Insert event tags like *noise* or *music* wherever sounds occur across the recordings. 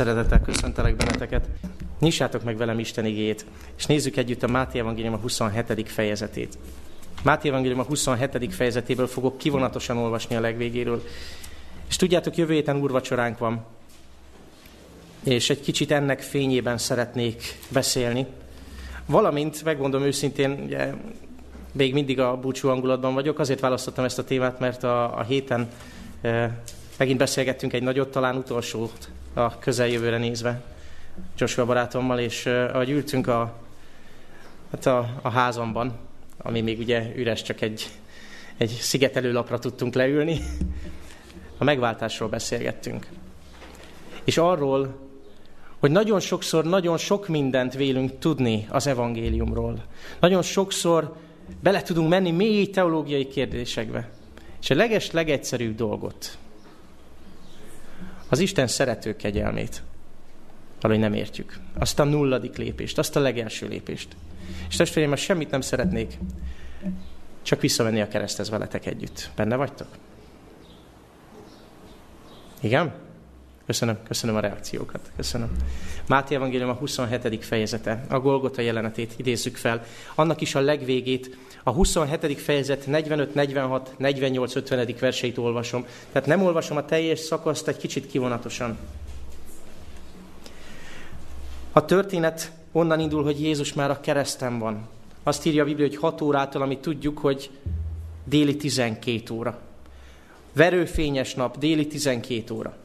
szeretettel köszöntelek benneteket. Nyissátok meg velem Isten igét, és nézzük együtt a Máté Evangélium a 27. fejezetét. Máté Evangélium a 27. fejezetéből fogok kivonatosan olvasni a legvégéről. És tudjátok, jövő héten úrvacsoránk van, és egy kicsit ennek fényében szeretnék beszélni. Valamint, megmondom őszintén, ugye, még mindig a búcsú hangulatban vagyok, azért választottam ezt a témát, mert a, a héten e, megint beszélgettünk egy nagyot, talán utolsót a közeljövőre nézve Joshua barátommal, és ahogy ültünk a, hát a, a házamban, ami még ugye üres, csak egy, egy szigetelő lapra tudtunk leülni, a megváltásról beszélgettünk. És arról, hogy nagyon sokszor nagyon sok mindent vélünk tudni az evangéliumról. Nagyon sokszor bele tudunk menni mély teológiai kérdésekbe. És a leges, legegyszerűbb dolgot, az Isten szerető kegyelmét, valahogy nem értjük. Azt a nulladik lépést, azt a legelső lépést. És testvéreim, most semmit nem szeretnék, csak visszavenni a kereszthez veletek együtt. Benne vagytok? Igen? Köszönöm, köszönöm a reakciókat. Köszönöm. Máté Evangélium a 27. fejezete, a Golgota jelenetét idézzük fel. Annak is a legvégét, a 27. fejezet 45, 46, 48, 50. verseit olvasom. Tehát nem olvasom a teljes szakaszt, egy kicsit kivonatosan. A történet onnan indul, hogy Jézus már a kereszten van. Azt írja a Biblia, hogy 6 órától, amit tudjuk, hogy déli 12 óra. Verőfényes nap, déli 12 óra.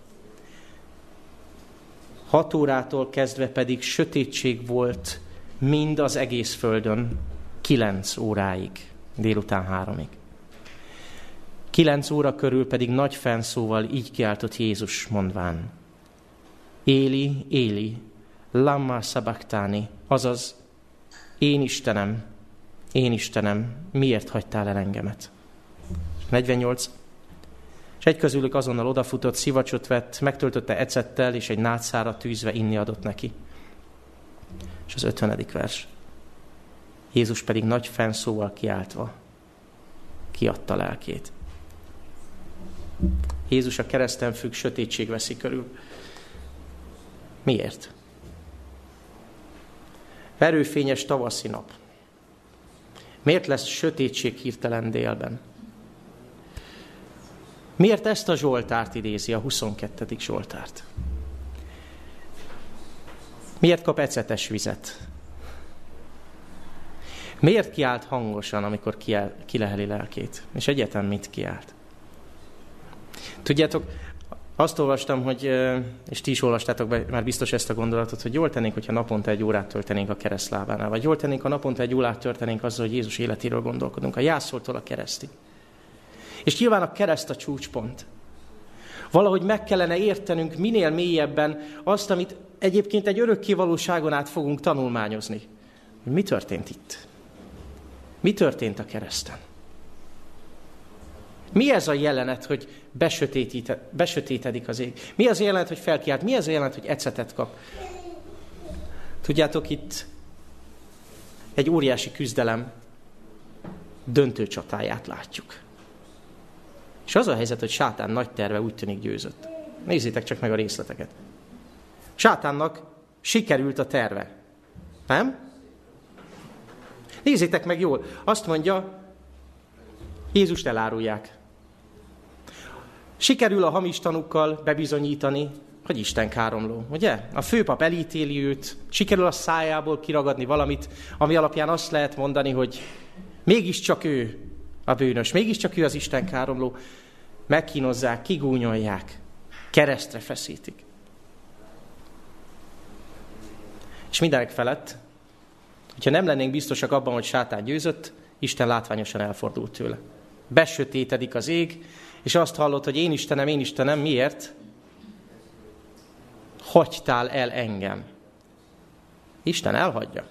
6 órától kezdve pedig sötétség volt mind az egész földön, 9 óráig, délután háromig. 9 óra körül pedig nagy fenszóval így kiáltott Jézus mondván, Éli, Éli, lamma sabachthani, azaz, én Istenem, én Istenem, miért hagytál el engemet? 48. És egy közülük azonnal odafutott, szivacsot vett, megtöltötte ecettel, és egy nátszára tűzve inni adott neki. És az 50. vers. Jézus pedig nagy fenszóval kiáltva kiadta lelkét. Jézus a kereszten függ, sötétség veszi körül. Miért? Verőfényes tavaszi nap. Miért lesz sötétség hirtelen délben? Miért ezt a Zsoltárt idézi, a 22. Zsoltárt? Miért kap ecetes vizet? Miért kiált hangosan, amikor kileheli lelkét? És egyetem mit kiált? Tudjátok, azt olvastam, hogy, és ti is olvastátok be, már biztos ezt a gondolatot, hogy jól tennénk, hogyha naponta egy órát töltenénk a keresztlábánál, vagy jól tennénk, ha naponta egy órát töltenénk azzal, hogy Jézus életéről gondolkodunk, a jászoltól a keresztig. És nyilván a kereszt a csúcspont. Valahogy meg kellene értenünk minél mélyebben azt, amit egyébként egy örökké valóságon át fogunk tanulmányozni. Mi történt itt? Mi történt a kereszten? Mi ez a jelenet, hogy besötétedik az ég? Mi az a jelenet, hogy felkiált? Mi az a jelenet, hogy ecetet kap? Tudjátok, itt egy óriási küzdelem döntő csatáját látjuk. És az a helyzet, hogy sátán nagy terve úgy tűnik győzött. Nézzétek csak meg a részleteket. Sátánnak sikerült a terve. Nem? Nézzétek meg jól. Azt mondja, Jézust elárulják. Sikerül a hamis tanukkal bebizonyítani, hogy Isten káromló, ugye? A főpap elítéli őt, sikerül a szájából kiragadni valamit, ami alapján azt lehet mondani, hogy mégiscsak ő a bűnös, mégiscsak ő az Isten káromló. Megkínozzák, kigúnyolják, keresztre feszítik. És mindenek felett, hogyha nem lennénk biztosak abban, hogy sátán győzött, Isten látványosan elfordult tőle. Besötétedik az ég, és azt hallott, hogy én Istenem, én Istenem, miért? Hagytál el engem. Isten elhagyja.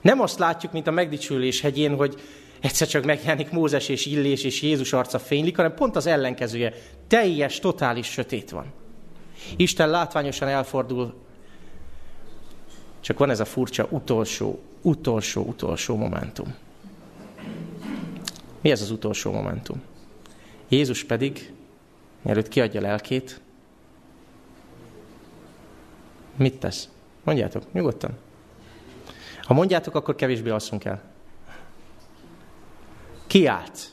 Nem azt látjuk, mint a megdicsülés hegyén, hogy egyszer csak megjelenik Mózes és Illés és Jézus arca fénylik, hanem pont az ellenkezője. Teljes, totális sötét van. Isten látványosan elfordul, csak van ez a furcsa utolsó, utolsó, utolsó momentum. Mi ez az utolsó momentum? Jézus pedig, mielőtt kiadja lelkét, Mit tesz? Mondjátok, nyugodtan. Ha mondjátok, akkor kevésbé alszunk el. Kiált.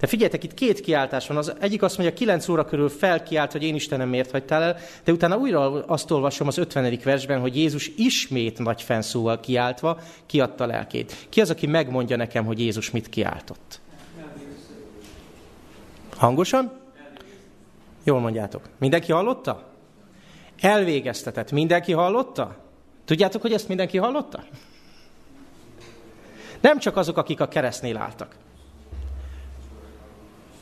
De figyeljetek, itt két kiáltás van. Az egyik azt mondja, 9 óra körül felkiált, hogy én Istenem miért hagytál el, de utána újra azt olvasom az 50. versben, hogy Jézus ismét nagy fenszóval kiáltva kiadta lelkét. Ki az, aki megmondja nekem, hogy Jézus mit kiáltott? Hangosan? Jól mondjátok. Mindenki hallotta? Elvégeztetett. Mindenki hallotta? Tudjátok, hogy ezt mindenki hallotta? Nem csak azok, akik a keresztnél álltak.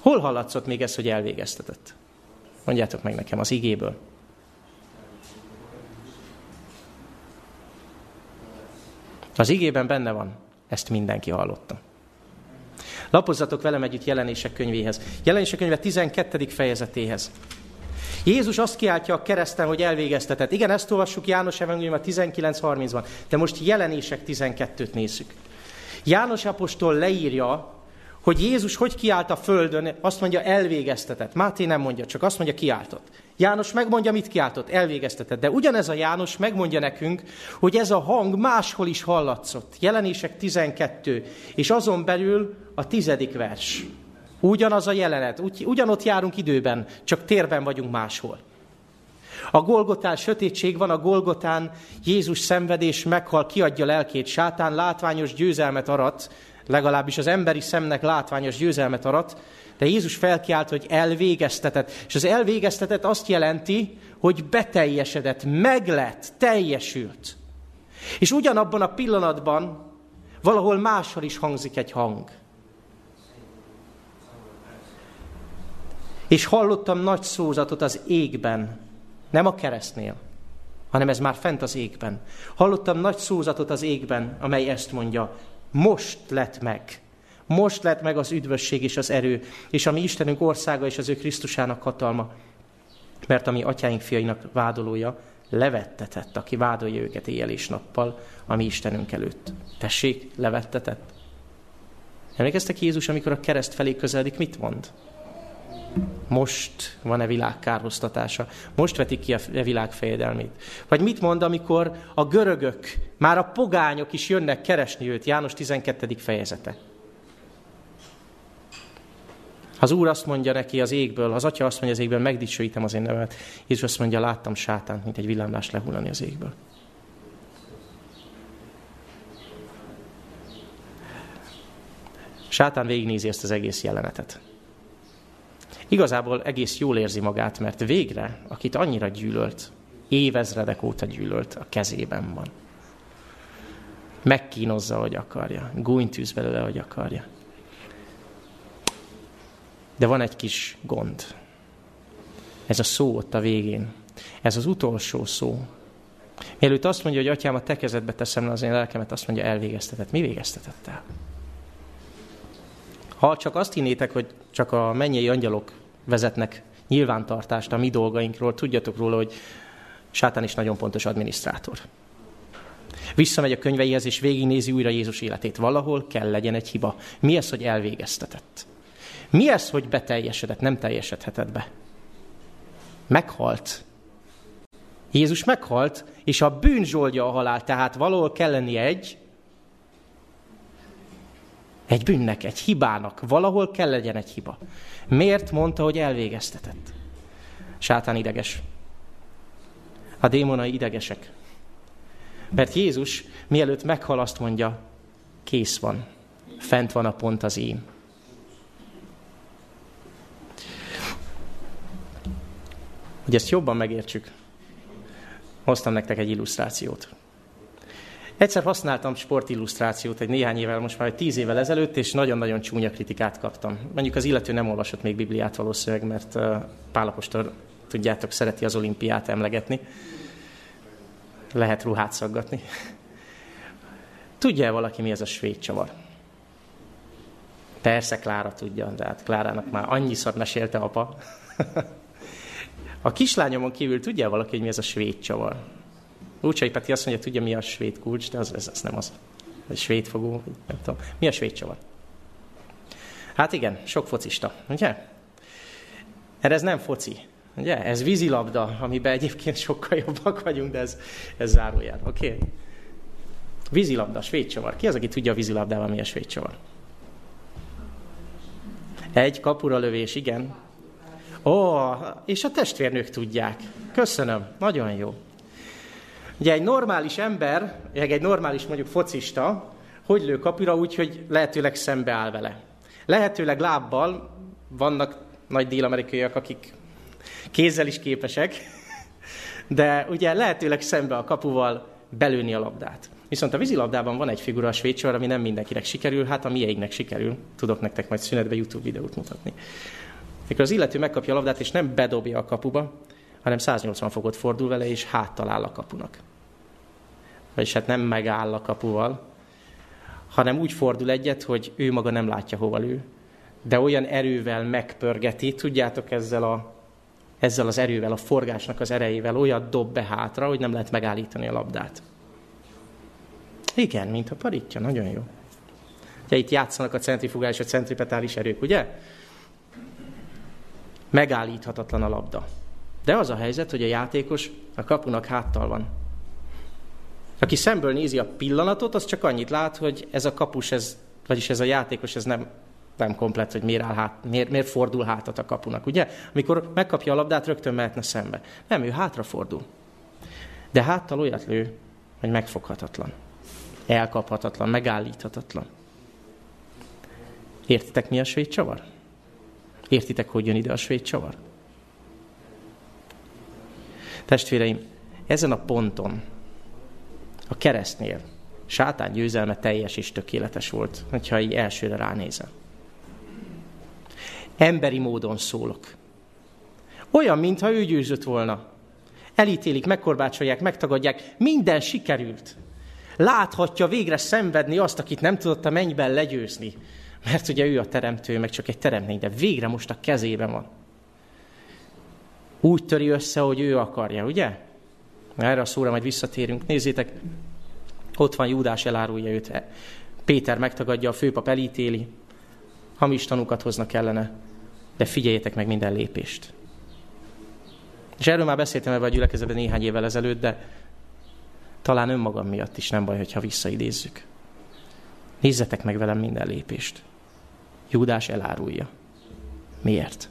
Hol hallatszott még ez, hogy elvégeztetett? Mondjátok meg nekem az igéből. Az igében benne van, ezt mindenki hallotta. Lapozzatok velem együtt jelenések könyvéhez. Jelenések könyve 12. fejezetéhez. Jézus azt kiáltja a kereszten, hogy elvégeztetett. Igen, ezt olvassuk János Evangélium a 19.30-ban, de most jelenések 12-t nézzük. János apostol leírja, hogy Jézus hogy kiállt a földön, azt mondja elvégeztetett. Máté nem mondja, csak azt mondja kiáltott. János megmondja, mit kiáltott, elvégeztetett. De ugyanez a János megmondja nekünk, hogy ez a hang máshol is hallatszott. Jelenések 12, és azon belül a tizedik vers. Ugyanaz a jelenet, ugy, ugyanott járunk időben, csak térben vagyunk máshol. A Golgotán sötétség van, a Golgotán Jézus szenvedés meghal, kiadja lelkét, sátán látványos győzelmet arat, legalábbis az emberi szemnek látványos győzelmet arat, de Jézus felkiált, hogy elvégeztetett. És az elvégeztetett azt jelenti, hogy beteljesedett, meglett, teljesült. És ugyanabban a pillanatban valahol máshol is hangzik egy hang. És hallottam nagy szózatot az égben, nem a keresztnél, hanem ez már fent az égben. Hallottam nagy szózatot az égben, amely ezt mondja, most lett meg. Most lett meg az üdvösség és az erő, és a mi Istenünk országa és az ő Krisztusának hatalma. Mert a mi atyáink fiainak vádolója levettetett, aki vádolja őket éjjel és nappal a mi Istenünk előtt. Tessék, levettetett. Emlékeztek Jézus, amikor a kereszt felé közeledik, mit mond? Most van-e világ kárhoztatása? Most vetik ki a világ fejedelmét? Vagy mit mond, amikor a görögök, már a pogányok is jönnek keresni őt? János 12. fejezete. Az Úr azt mondja neki az égből, az Atya azt mondja az égből, megdicsőítem az én nevet. Jézus azt mondja, láttam sátánt, mint egy villámlás lehullani az égből. Sátán végignézi ezt az egész jelenetet. Igazából egész jól érzi magát, mert végre, akit annyira gyűlölt, évezredek óta gyűlölt, a kezében van. Megkínozza, hogy akarja. Gúnytűz belőle, hogy akarja. De van egy kis gond. Ez a szó ott a végén. Ez az utolsó szó. Mielőtt azt mondja, hogy atyám, a te kezedbe teszem le az én lelkemet, azt mondja, elvégeztetett. Mi végeztetett el? Ha csak azt hinnétek, hogy csak a mennyei angyalok vezetnek nyilvántartást a mi dolgainkról, tudjatok róla, hogy sátán is nagyon pontos adminisztrátor. Visszamegy a könyveihez, és végignézi újra Jézus életét. Valahol kell legyen egy hiba. Mi ez, hogy elvégeztetett? Mi ez, hogy beteljesedett, nem teljesedhetett be? Meghalt. Jézus meghalt, és a bűn zsoldja a halál, tehát valahol kell lenni egy, egy bűnnek, egy hibának. Valahol kell legyen egy hiba. Miért mondta, hogy elvégeztetett? Sátán ideges. A démonai idegesek. Mert Jézus mielőtt meghal azt mondja, kész van, fent van a pont az én. Hogy ezt jobban megértsük, hoztam nektek egy illusztrációt. Egyszer használtam sportillusztrációt egy néhány évvel, most már egy tíz évvel ezelőtt, és nagyon-nagyon csúnya kritikát kaptam. Mondjuk az illető nem olvasott még Bibliát valószínűleg, mert Pálapostól, tudjátok, szereti az olimpiát emlegetni. Lehet ruhát szaggatni. Tudja-e valaki, mi ez a svéd csavar? Persze Klára tudja, de hát Klárának már annyiszor mesélte apa. A kislányomon kívül tudja valaki, hogy mi ez a svéd csavar? Lúcsai Peti azt mondja, tudja mi a svéd kulcs, de az, ez, ez nem az. Vagy svéd fogó, nem tudom. Mi a svéd csavar? Hát igen, sok focista, ugye? Erre ez nem foci, Ugye? Ez vízilabda, amiben egyébként sokkal jobbak vagyunk, de ez, ez zárójel. Oké? Okay? Vízilabda, svéd csavar. Ki az, aki tudja a vízilabdával, mi a svéd csavar? Egy kapura lövés, igen. Ó, és a testvérnők tudják. Köszönöm, nagyon jó. Ugye egy normális ember, egy normális mondjuk focista, hogy lő kapura úgy, hogy lehetőleg szembe áll vele. Lehetőleg lábbal, vannak nagy dél-amerikaiak, akik kézzel is képesek, de ugye lehetőleg szembe a kapuval belőni a labdát. Viszont a vízilabdában van egy figura a svéd ami nem mindenkinek sikerül, hát a mieinknek sikerül. Tudok nektek majd szünetbe YouTube videót mutatni. Mikor az illető megkapja a labdát, és nem bedobja a kapuba, hanem 180 fokot fordul vele, és háttal áll a kapunak. Vagyis hát nem megáll a kapuval, hanem úgy fordul egyet, hogy ő maga nem látja, hova lő, de olyan erővel megpörgeti, tudjátok, ezzel, a, ezzel az erővel, a forgásnak az erejével olyan dob be hátra, hogy nem lehet megállítani a labdát. Igen, mint a paritja, nagyon jó. Ugye itt játszanak a centrifugális és a centripetális erők, ugye? Megállíthatatlan a labda. De az a helyzet, hogy a játékos a kapunak háttal van. Aki szemből nézi a pillanatot, az csak annyit lát, hogy ez a kapus, ez, vagyis ez a játékos, ez nem, nem komplet, hogy miért, áll hát, miért, miért fordul hátat a kapunak, ugye? Amikor megkapja a labdát, rögtön mehetne szembe. Nem, ő hátra fordul. De háttal olyat lő, hogy megfoghatatlan. Elkaphatatlan, megállíthatatlan. Értitek, mi a svéd csavar? Értitek, hogy jön ide a svéd csavar? Testvéreim, ezen a ponton, a keresztnél, sátán győzelme teljes és tökéletes volt, hogyha így elsőre ránézem. Emberi módon szólok. Olyan, mintha ő győzött volna. Elítélik, megkorbácsolják, megtagadják, minden sikerült. Láthatja végre szenvedni azt, akit nem tudott a mennyben legyőzni. Mert ugye ő a teremtő, meg csak egy teremtmény, de végre most a kezében van. Úgy töri össze, hogy ő akarja, ugye? Erre a szóra majd visszatérünk. Nézzétek, ott van Júdás, elárulja őt. Péter megtagadja, a főpap elítéli, hamis tanúkat hoznak ellene, de figyeljetek meg minden lépést. És erről már beszéltem ebben a gyülekezetben néhány évvel ezelőtt, de talán önmagam miatt is nem baj, hogyha visszaidézzük. Nézzetek meg velem minden lépést. Júdás elárulja. Miért?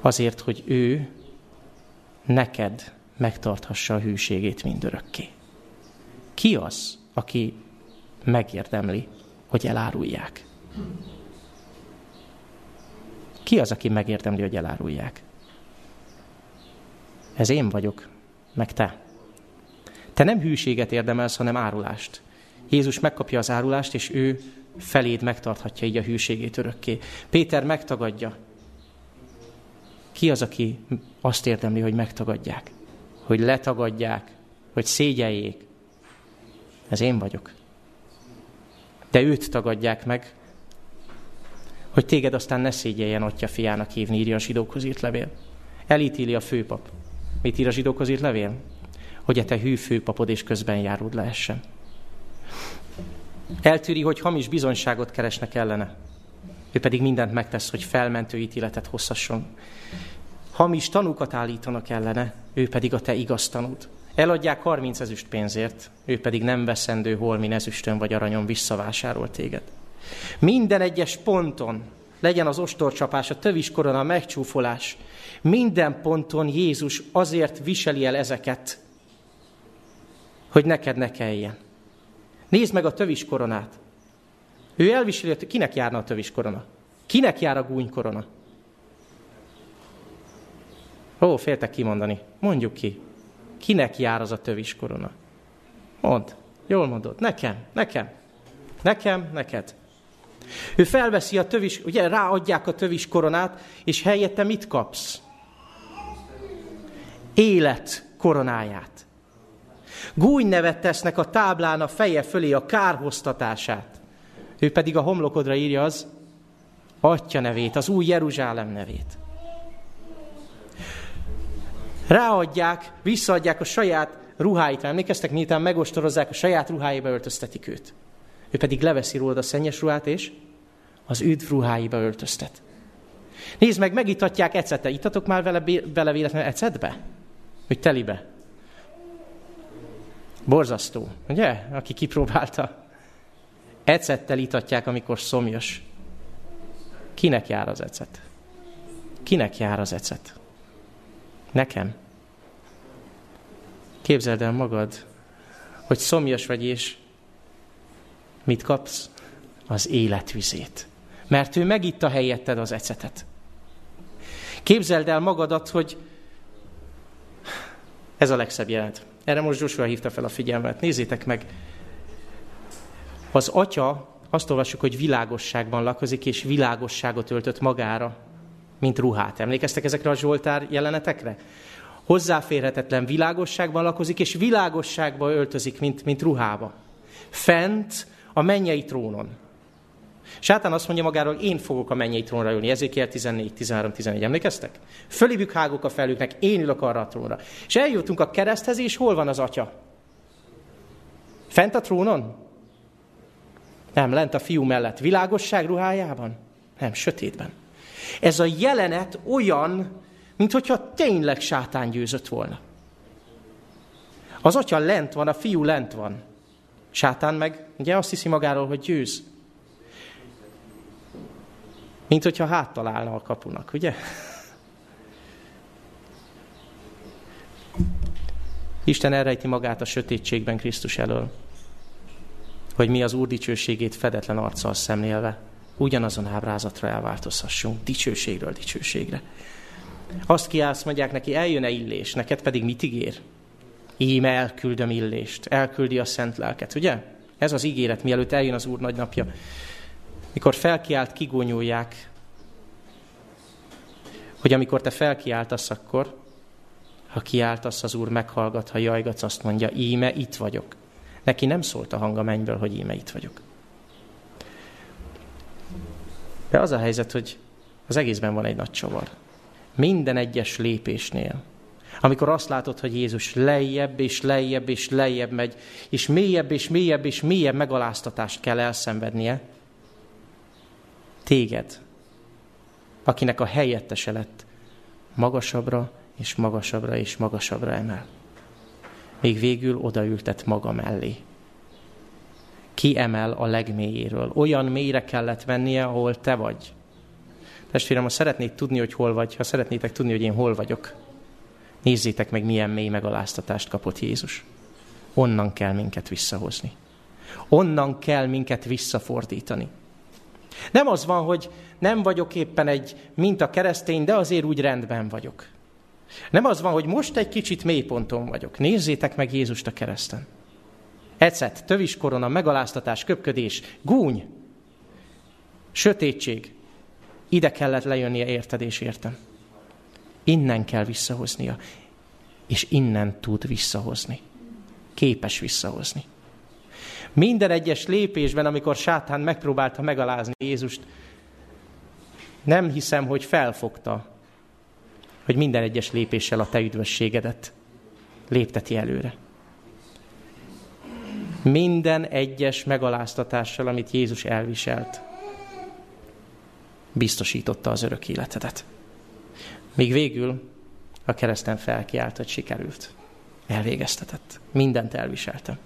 Azért, hogy ő neked megtarthassa a hűségét mindörökké. Ki az, aki megérdemli, hogy elárulják? Ki az, aki megérdemli, hogy elárulják? Ez én vagyok, meg te. Te nem hűséget érdemelsz, hanem árulást. Jézus megkapja az árulást, és ő feléd megtarthatja így a hűségét örökké. Péter megtagadja. Ki az, aki azt érdemli, hogy megtagadják? Hogy letagadják, hogy szégyeljék? Ez én vagyok. De őt tagadják meg, hogy téged aztán ne szégyeljen atya fiának hívni, írja a zsidókhoz írt levél. Elítéli a főpap. Mit ír a zsidókhoz írt levél? Hogy a te hű főpapod és közben járod lehessen. Eltűri, hogy hamis bizonyságot keresnek ellene. Ő pedig mindent megtesz, hogy felmentő ítéletet hozhasson. Hamis tanúkat állítanak ellene, ő pedig a te igaz tanúd. Eladják 30 ezüst pénzért, ő pedig nem veszendő holmi ezüstön vagy aranyon visszavásárol téged. Minden egyes ponton, legyen az ostorcsapás, a tövis korona, a megcsúfolás, minden ponton Jézus azért viseli el ezeket, hogy neked ne kelljen. Nézd meg a tövis koronát. Ő elviseli, kinek járna a tövis korona? Kinek jár a gúny korona? Ó, féltek kimondani. Mondjuk ki. Kinek jár az a tövis korona? Mondd. Jól mondod. Nekem, nekem. Nekem, neked. Ő felveszi a tövis, ugye ráadják a tövis koronát, és helyette mit kapsz? Élet koronáját. Nevet tesznek a táblán a feje fölé a kárhoztatását. Ő pedig a homlokodra írja az Atya nevét, az új Jeruzsálem nevét. Ráadják, visszaadják a saját ruháit. Emlékeztek, miután megostorozzák, a saját ruháiba öltöztetik őt. Ő pedig leveszi rólad a szennyes ruhát, és az üdv ruháiba öltöztet. Nézd meg, megitatják ecete. Itatok már vele, vele véletlenül ecetbe? Hogy telibe? Borzasztó, ugye? Aki kipróbálta. Ecettel itatják, amikor szomjas. Kinek jár az ecet? Kinek jár az ecet? Nekem. Képzeld el magad, hogy szomjas vagy, és mit kapsz? Az életvizét. Mert ő megitta helyetted az ecetet. Képzeld el magadat, hogy ez a legszebb jelent. Erre most Joshua hívta fel a figyelmet. Nézzétek meg. Az atya, azt olvassuk, hogy világosságban lakozik, és világosságot öltött magára, mint ruhát. Emlékeztek ezekre a Zsoltár jelenetekre? Hozzáférhetetlen világosságban lakozik, és világosságba öltözik, mint, mint ruhába. Fent a mennyei trónon. Sátán azt mondja magáról, én fogok a mennyei trónra ülni. Ezékiel 14, 13, 14. Emlékeztek? Fölébük hágok a felüknek, én ülök arra a trónra. És eljutunk a kereszthez, és hol van az atya? Fent a trónon? Nem, lent a fiú mellett. Világosság ruhájában? Nem, sötétben. Ez a jelenet olyan, mintha tényleg sátán győzött volna. Az atya lent van, a fiú lent van. Sátán meg ugye azt hiszi magáról, hogy győz. Mint hogyha háttal állna a kapunak, ugye? Isten elrejti magát a sötétségben Krisztus elől, hogy mi az Úr dicsőségét fedetlen arccal szemlélve ugyanazon ábrázatra elváltozhassunk, dicsőségről dicsőségre. Azt kiállsz, mondják neki, eljön-e illés, neked pedig mit ígér? Íme elküldöm illést, elküldi a szent lelket, ugye? Ez az ígéret, mielőtt eljön az Úr nagy napja. Mikor felkiált, kigónyolják, hogy amikor te felkiáltasz, akkor, ha kiáltasz, az Úr meghallgat, ha jajgatsz, azt mondja, íme itt vagyok. Neki nem szólt a hang a mennyből, hogy íme itt vagyok. De az a helyzet, hogy az egészben van egy nagy csavar. Minden egyes lépésnél, amikor azt látod, hogy Jézus lejjebb és lejjebb és lejjebb megy, és mélyebb és mélyebb és mélyebb megaláztatást kell elszenvednie, téged, akinek a helyettese lett, magasabbra és magasabbra és magasabbra emel. Még végül odaültet maga mellé. Ki emel a legmélyéről. Olyan mélyre kellett vennie, ahol te vagy. Testvérem, ha szeretnéd tudni, hogy hol vagy, ha szeretnétek tudni, hogy én hol vagyok, nézzétek meg, milyen mély megaláztatást kapott Jézus. Onnan kell minket visszahozni. Onnan kell minket visszafordítani. Nem az van, hogy nem vagyok éppen egy minta keresztény, de azért úgy rendben vagyok. Nem az van, hogy most egy kicsit mélyponton vagyok. Nézzétek meg Jézust a kereszten. Ecet, tövis korona, megaláztatás, köpködés, gúny, sötétség. Ide kellett lejönnie érted és értem. Innen kell visszahoznia, és innen tud visszahozni. Képes visszahozni. Minden egyes lépésben, amikor sátán megpróbálta megalázni Jézust, nem hiszem, hogy felfogta, hogy minden egyes lépéssel a te üdvösségedet lépteti előre. Minden egyes megaláztatással, amit Jézus elviselt, biztosította az örök életedet. Míg végül a kereszten felkiált, hogy sikerült. Elvégeztetett. Mindent elviseltem.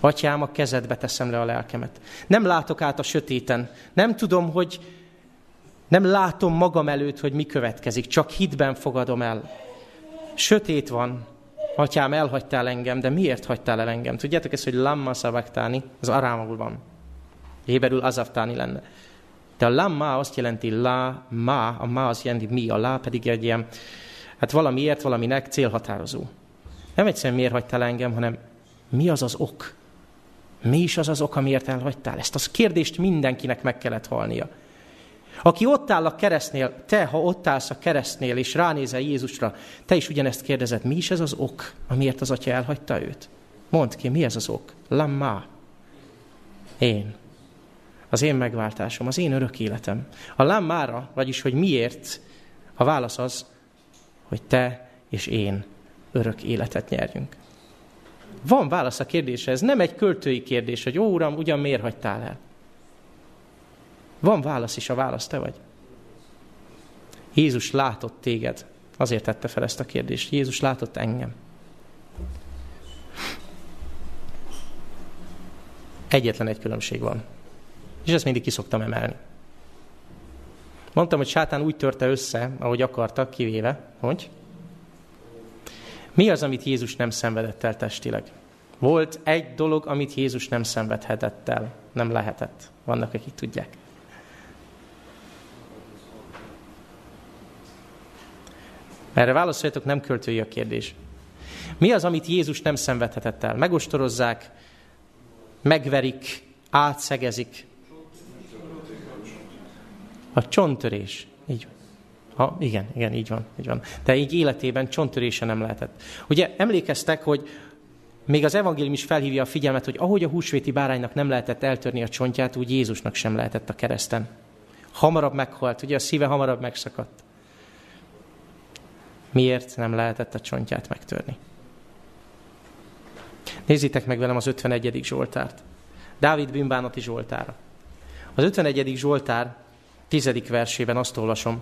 Atyám, a kezedbe teszem le a lelkemet. Nem látok át a sötéten. Nem tudom, hogy nem látom magam előtt, hogy mi következik. Csak hitben fogadom el. Sötét van. Atyám, elhagytál engem, de miért hagytál el engem? Tudjátok ezt, hogy lamma szavaktáni, az arámul van. Héberül azaftáni lenne. De a lamma azt jelenti la, ma, a ma azt jelenti mi, a la pedig egy ilyen, hát valamiért, valaminek célhatározó. Nem egyszerűen miért hagytál engem, hanem mi az az ok? Mi is az az ok, amiért elhagytál? Ezt a kérdést mindenkinek meg kellett halnia. Aki ott áll a keresztnél, te, ha ott állsz a keresztnél, és ránézel Jézusra, te is ugyanezt kérdezed, mi is ez az ok, amiért az atya elhagyta őt? Mondd ki, mi ez az ok? Lamma. Én. Az én megváltásom, az én örök életem. A lammára, vagyis, hogy miért, a válasz az, hogy te és én örök életet nyerjünk. Van válasz a kérdésre, ez nem egy költői kérdés, hogy ó, uram, ugyan miért hagytál el? Van válasz is, a válasz te vagy. Jézus látott téged. Azért tette fel ezt a kérdést. Jézus látott engem. Egyetlen egy különbség van. És ezt mindig kiszoktam emelni. Mondtam, hogy sátán úgy törte össze, ahogy akarta, kivéve, hogy mi az, amit Jézus nem szenvedett el testileg? Volt egy dolog, amit Jézus nem szenvedhetett el. Nem lehetett. Vannak, akik tudják. Erre válaszoljatok, nem költői a kérdés. Mi az, amit Jézus nem szenvedhetett el? Megostorozzák, megverik, átszegezik. A csonttörés. Így ha, igen, igen, így van, így van. De így életében csonttörése nem lehetett. Ugye emlékeztek, hogy még az evangélium is felhívja a figyelmet, hogy ahogy a húsvéti báránynak nem lehetett eltörni a csontját, úgy Jézusnak sem lehetett a kereszten. Hamarabb meghalt, ugye a szíve hamarabb megszakadt. Miért nem lehetett a csontját megtörni? Nézzétek meg velem az 51. Zsoltárt. Dávid bűnbánati Zsoltára. Az 51. Zsoltár 10. versében azt olvasom,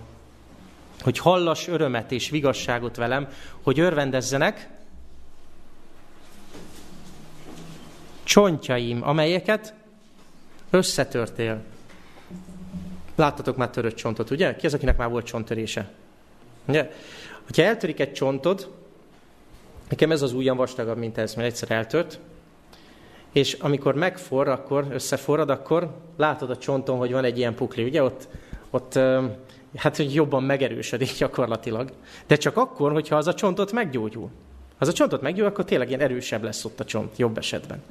hogy hallas örömet és vigasságot velem, hogy örvendezzenek csontjaim, amelyeket összetörtél. Láttatok már törött csontot, ugye? Ki az, akinek már volt csonttörése? Ugye? Hogyha eltörik egy csontod, nekem ez az ujjam vastagabb, mint ez, mert egyszer eltört, és amikor megforr, akkor összeforrad, akkor látod a csonton, hogy van egy ilyen pukli, ugye? Ott, ott hát hogy jobban megerősödik gyakorlatilag. De csak akkor, hogyha az a csontot meggyógyul. Ha az a csontot meggyógyul, akkor tényleg ilyen erősebb lesz ott a csont, jobb esetben.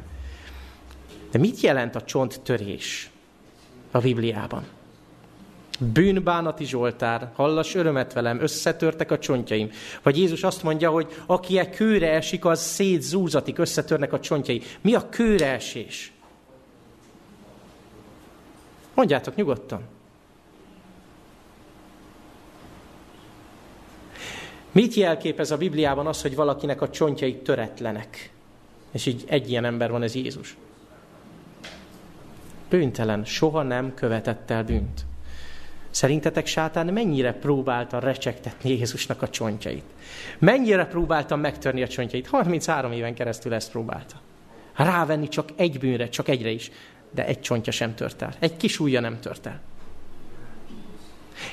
De mit jelent a csonttörés a Bibliában? Bűnbánati Zsoltár, hallas örömet velem, összetörtek a csontjaim. Vagy Jézus azt mondja, hogy aki egy kőre esik, az szétzúzatik, összetörnek a csontjai. Mi a kőre esés? Mondjátok nyugodtan. Mit jelképez a Bibliában az, hogy valakinek a csontjai töretlenek? És így egy ilyen ember van, ez Jézus. Bűntelen, soha nem követett el bűnt. Szerintetek sátán mennyire próbálta recsegtetni Jézusnak a csontjait? Mennyire próbálta megtörni a csontjait? 33 éven keresztül ezt próbálta. Rávenni csak egy bűnre, csak egyre is, de egy csontja sem tört el. Egy kis ujja nem tört el.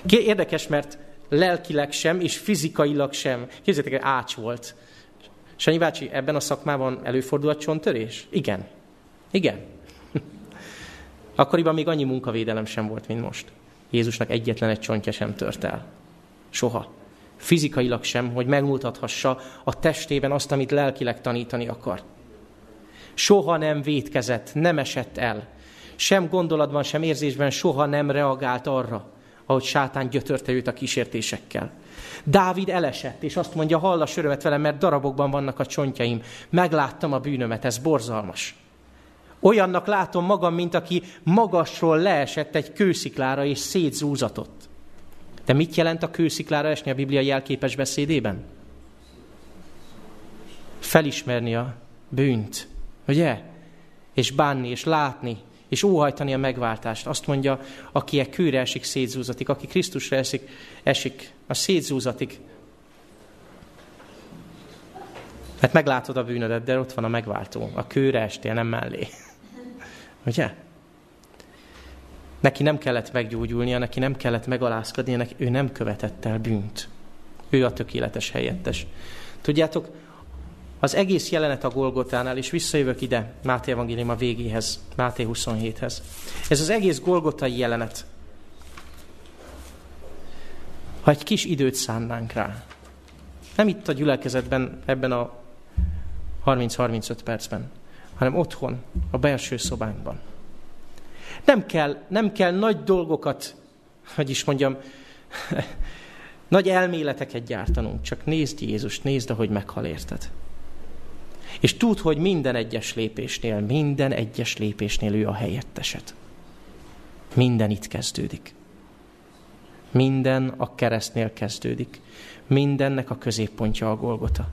Érdekes, mert lelkileg sem, és fizikailag sem. Képzeljétek, ács volt. Sanyi bácsi, ebben a szakmában előfordul a csonttörés? Igen. Igen. *laughs* Akkoriban még annyi munkavédelem sem volt, mint most. Jézusnak egyetlen egy csontja sem tört el. Soha. Fizikailag sem, hogy megmutathassa a testében azt, amit lelkileg tanítani akar. Soha nem vétkezett, nem esett el. Sem gondolatban, sem érzésben soha nem reagált arra, ahogy sátán gyötörte őt a kísértésekkel. Dávid elesett, és azt mondja, hallas örömet velem, mert darabokban vannak a csontjaim. Megláttam a bűnömet, ez borzalmas. Olyannak látom magam, mint aki magasról leesett egy kősziklára és szétzúzatott. De mit jelent a kősziklára esni a Biblia jelképes beszédében? Felismerni a bűnt, ugye? És bánni, és látni, és óhajtani a megváltást. Azt mondja, aki egy kőre esik, szétzúzatik, aki Krisztusra esik, esik, a szétzúzatik. Mert meglátod a bűnödet, de ott van a megváltó. A kőre estél, nem mellé. Ugye? Neki nem kellett meggyógyulnia, neki nem kellett megalázkodnia, neki, ő nem követett el bűnt. Ő a tökéletes helyettes. Tudjátok, az egész jelenet a Golgotánál, és visszajövök ide, Máté Evangélium a végéhez, Máté 27-hez. Ez az egész Golgotai jelenet. Ha egy kis időt szánnánk rá, nem itt a gyülekezetben, ebben a 30-35 percben, hanem otthon, a belső szobánkban. Nem kell, nem kell nagy dolgokat, hogy is mondjam, *laughs* nagy elméleteket gyártanunk, csak nézd Jézust, nézd, ahogy meghal érted. És tud, hogy minden egyes lépésnél, minden egyes lépésnél ő a helyetteset. Minden itt kezdődik. Minden a keresztnél kezdődik. Mindennek a középpontja a Golgota.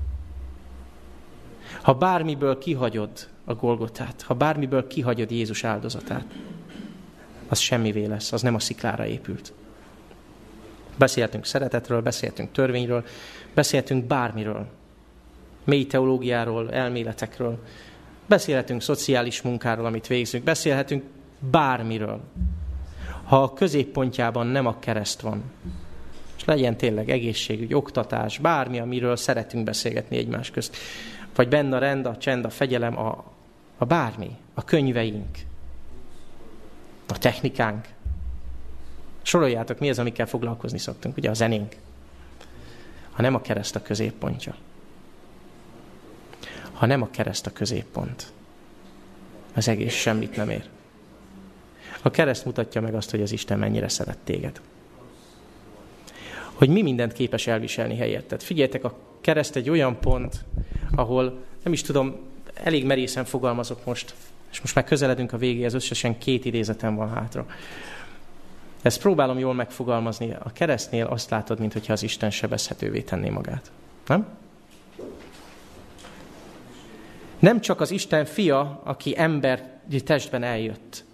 Ha bármiből kihagyod a Golgotát, ha bármiből kihagyod Jézus áldozatát, az semmivé lesz, az nem a sziklára épült. Beszéltünk szeretetről, beszéltünk törvényről, beszéltünk bármiről. Mély teológiáról, elméletekről. Beszélhetünk szociális munkáról, amit végzünk. Beszélhetünk bármiről. Ha a középpontjában nem a kereszt van, és legyen tényleg egészségügy, oktatás, bármi, amiről szeretünk beszélgetni egymás közt, vagy benne a rend, a csend, a fegyelem, a, a bármi, a könyveink, a technikánk. Soroljátok, mi az, amikkel foglalkozni szoktunk, ugye a zenénk. Ha nem a kereszt a középpontja. Ha nem a kereszt a középpont, az egész semmit nem ér. A kereszt mutatja meg azt, hogy az Isten mennyire szeret téged. Hogy mi mindent képes elviselni helyetted. Figyeljetek, a kereszt egy olyan pont, ahol nem is tudom, elég merészen fogalmazok most, és most már közeledünk a végéhez, összesen két idézetem van hátra. Ezt próbálom jól megfogalmazni. A keresztnél azt látod, mintha az Isten sebezhetővé tenné magát. Nem? Nem csak az Isten fia, aki ember testben eljött,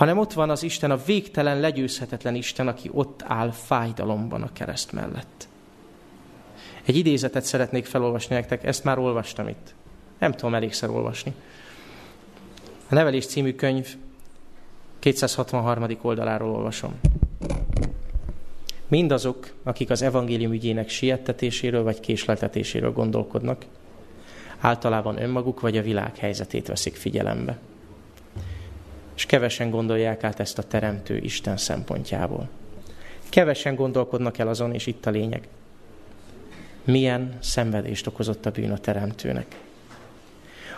hanem ott van az Isten, a végtelen, legyőzhetetlen Isten, aki ott áll fájdalomban a kereszt mellett. Egy idézetet szeretnék felolvasni nektek, ezt már olvastam itt. Nem tudom elégszer olvasni. A Nevelés című könyv 263. oldaláról olvasom. Mindazok, akik az evangélium ügyének siettetéséről vagy késleltetéséről gondolkodnak, általában önmaguk vagy a világ helyzetét veszik figyelembe. És kevesen gondolják át ezt a teremtő Isten szempontjából. Kevesen gondolkodnak el azon, és itt a lényeg. Milyen szenvedést okozott a bűn a teremtőnek.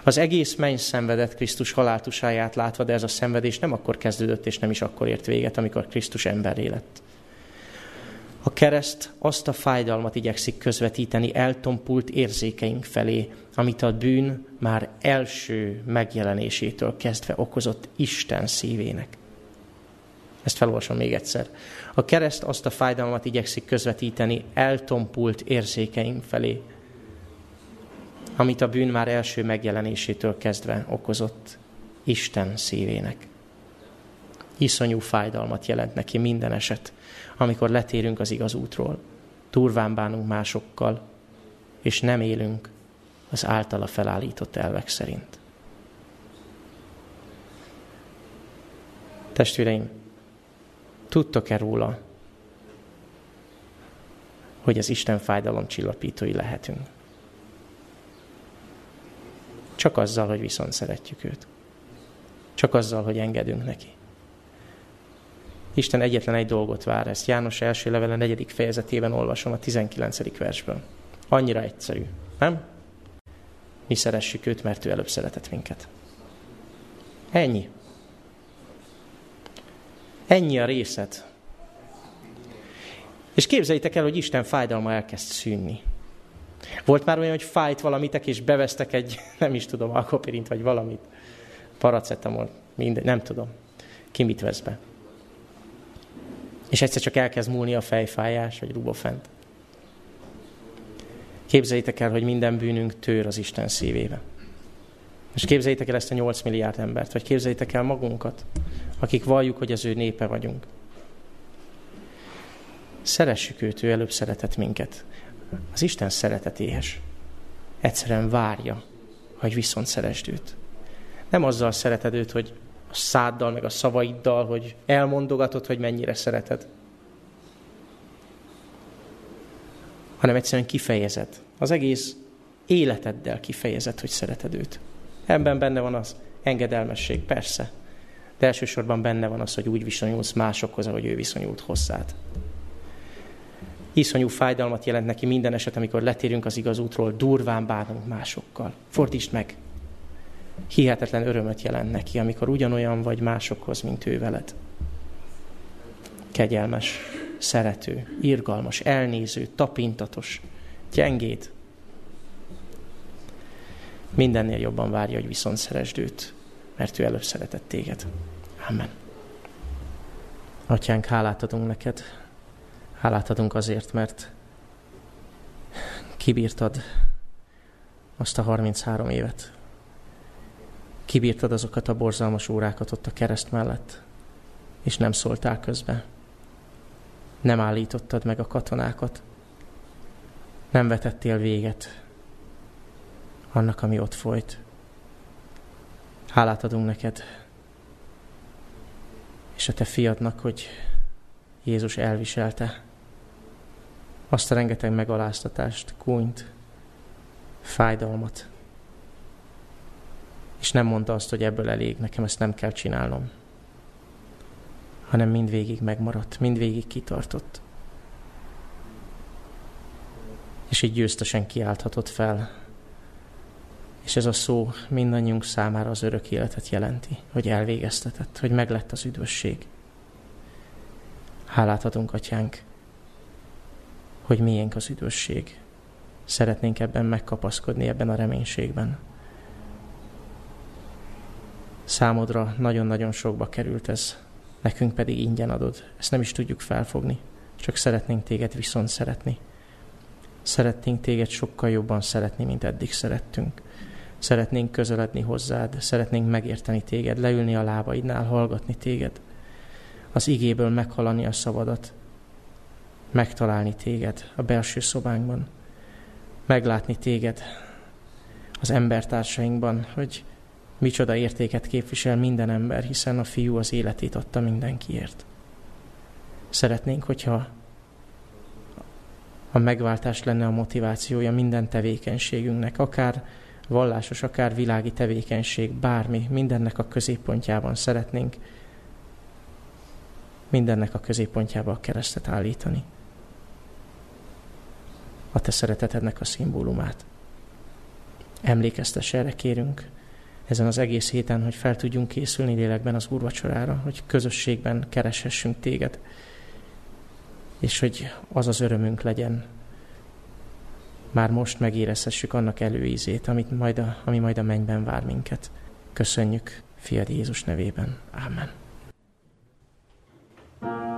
Az egész menny szenvedett Krisztus haláltusáját látva, de ez a szenvedés nem akkor kezdődött, és nem is akkor ért véget, amikor Krisztus emberé lett. A kereszt azt a fájdalmat igyekszik közvetíteni eltompult érzékeink felé, amit a bűn már első megjelenésétől kezdve okozott Isten szívének. Ezt felolvasom még egyszer. A kereszt azt a fájdalmat igyekszik közvetíteni eltompult érzékeink felé, amit a bűn már első megjelenésétől kezdve okozott Isten szívének. Iszonyú fájdalmat jelent neki minden eset, amikor letérünk az igaz útról, turván bánunk másokkal, és nem élünk az általa felállított elvek szerint. Testvéreim, tudtok-e róla, hogy az Isten fájdalom csillapítói lehetünk? Csak azzal, hogy viszont szeretjük őt. Csak azzal, hogy engedünk neki. Isten egyetlen egy dolgot vár, ezt János első levele negyedik fejezetében olvasom a 19. versből. Annyira egyszerű, nem? Mi szeressük őt, mert ő előbb szeretett minket. Ennyi. Ennyi a részlet. És képzeljétek el, hogy Isten fájdalma elkezd szűnni. Volt már olyan, hogy fájt valamitek, és bevesztek egy, *laughs* nem is tudom, alkopirint, vagy valamit. Paracetamol, minden, nem tudom. Ki mit vesz be. És egyszer csak elkezd múlni a fejfájás, vagy rubofent. Képzeljétek el, hogy minden bűnünk tör az Isten szívébe. És képzeljétek el ezt a 8 milliárd embert, vagy képzeljétek el magunkat, akik valljuk, hogy az ő népe vagyunk. Szeressük őt, ő előbb szeretett minket. Az Isten szeretetéhes. Egyszerűen várja, hogy viszont szeresd őt. Nem azzal szereted őt, hogy a száddal, meg a szavaiddal, hogy elmondogatod, hogy mennyire szereted. Hanem egyszerűen kifejezed. Az egész életeddel kifejezed, hogy szereted őt. Ebben benne van az engedelmesség, persze. De elsősorban benne van az, hogy úgy viszonyulsz másokhoz, ahogy ő viszonyult hozzád. Iszonyú fájdalmat jelent neki minden eset, amikor letérünk az igaz útról, durván bánunk másokkal. Fordítsd meg! Hihetetlen örömöt jelent neki, amikor ugyanolyan vagy másokhoz, mint ő veled. Kegyelmes, szerető, irgalmas, elnéző, tapintatos, gyengéd. Mindennél jobban várja, hogy viszont szeresd őt, mert ő előbb szeretett téged. Amen. Atyánk, hálát adunk neked, Hálát adunk azért, mert kibírtad azt a 33 évet. Kibírtad azokat a borzalmas órákat ott a kereszt mellett, és nem szóltál közbe. Nem állítottad meg a katonákat. Nem vetettél véget annak, ami ott folyt. Hálát adunk neked, és a te fiadnak, hogy Jézus elviselte azt a rengeteg megaláztatást, kúnyt, fájdalmat. És nem mondta azt, hogy ebből elég, nekem ezt nem kell csinálnom. Hanem mindvégig megmaradt, mindvégig kitartott. És így győztesen kiálthatott fel. És ez a szó mindannyiunk számára az örök életet jelenti, hogy elvégeztetett, hogy meglett az üdvösség. Hálát adunk, Atyánk, hogy miénk az üdvösség. Szeretnénk ebben megkapaszkodni, ebben a reménységben. Számodra nagyon-nagyon sokba került ez, nekünk pedig ingyen adod. Ezt nem is tudjuk felfogni, csak szeretnénk téged viszont szeretni. Szeretnénk téged sokkal jobban szeretni, mint eddig szerettünk. Szeretnénk közeledni hozzád, szeretnénk megérteni téged, leülni a lábaidnál, hallgatni téged. Az igéből meghalani a szavadat, megtalálni téged a belső szobánkban, meglátni téged az embertársainkban, hogy micsoda értéket képvisel minden ember, hiszen a fiú az életét adta mindenkiért. Szeretnénk, hogyha a megváltás lenne a motivációja minden tevékenységünknek, akár vallásos, akár világi tevékenység, bármi, mindennek a középpontjában szeretnénk mindennek a középpontjába a keresztet állítani a te szeretetednek a szimbólumát. Emlékeztes erre kérünk ezen az egész héten, hogy fel tudjunk készülni lélekben az úrvacsorára, hogy közösségben kereshessünk téged, és hogy az az örömünk legyen, már most megérezhessük annak előízét, amit majd a, ami majd a mennyben vár minket. Köszönjük, fiad Jézus nevében. Amen. thank you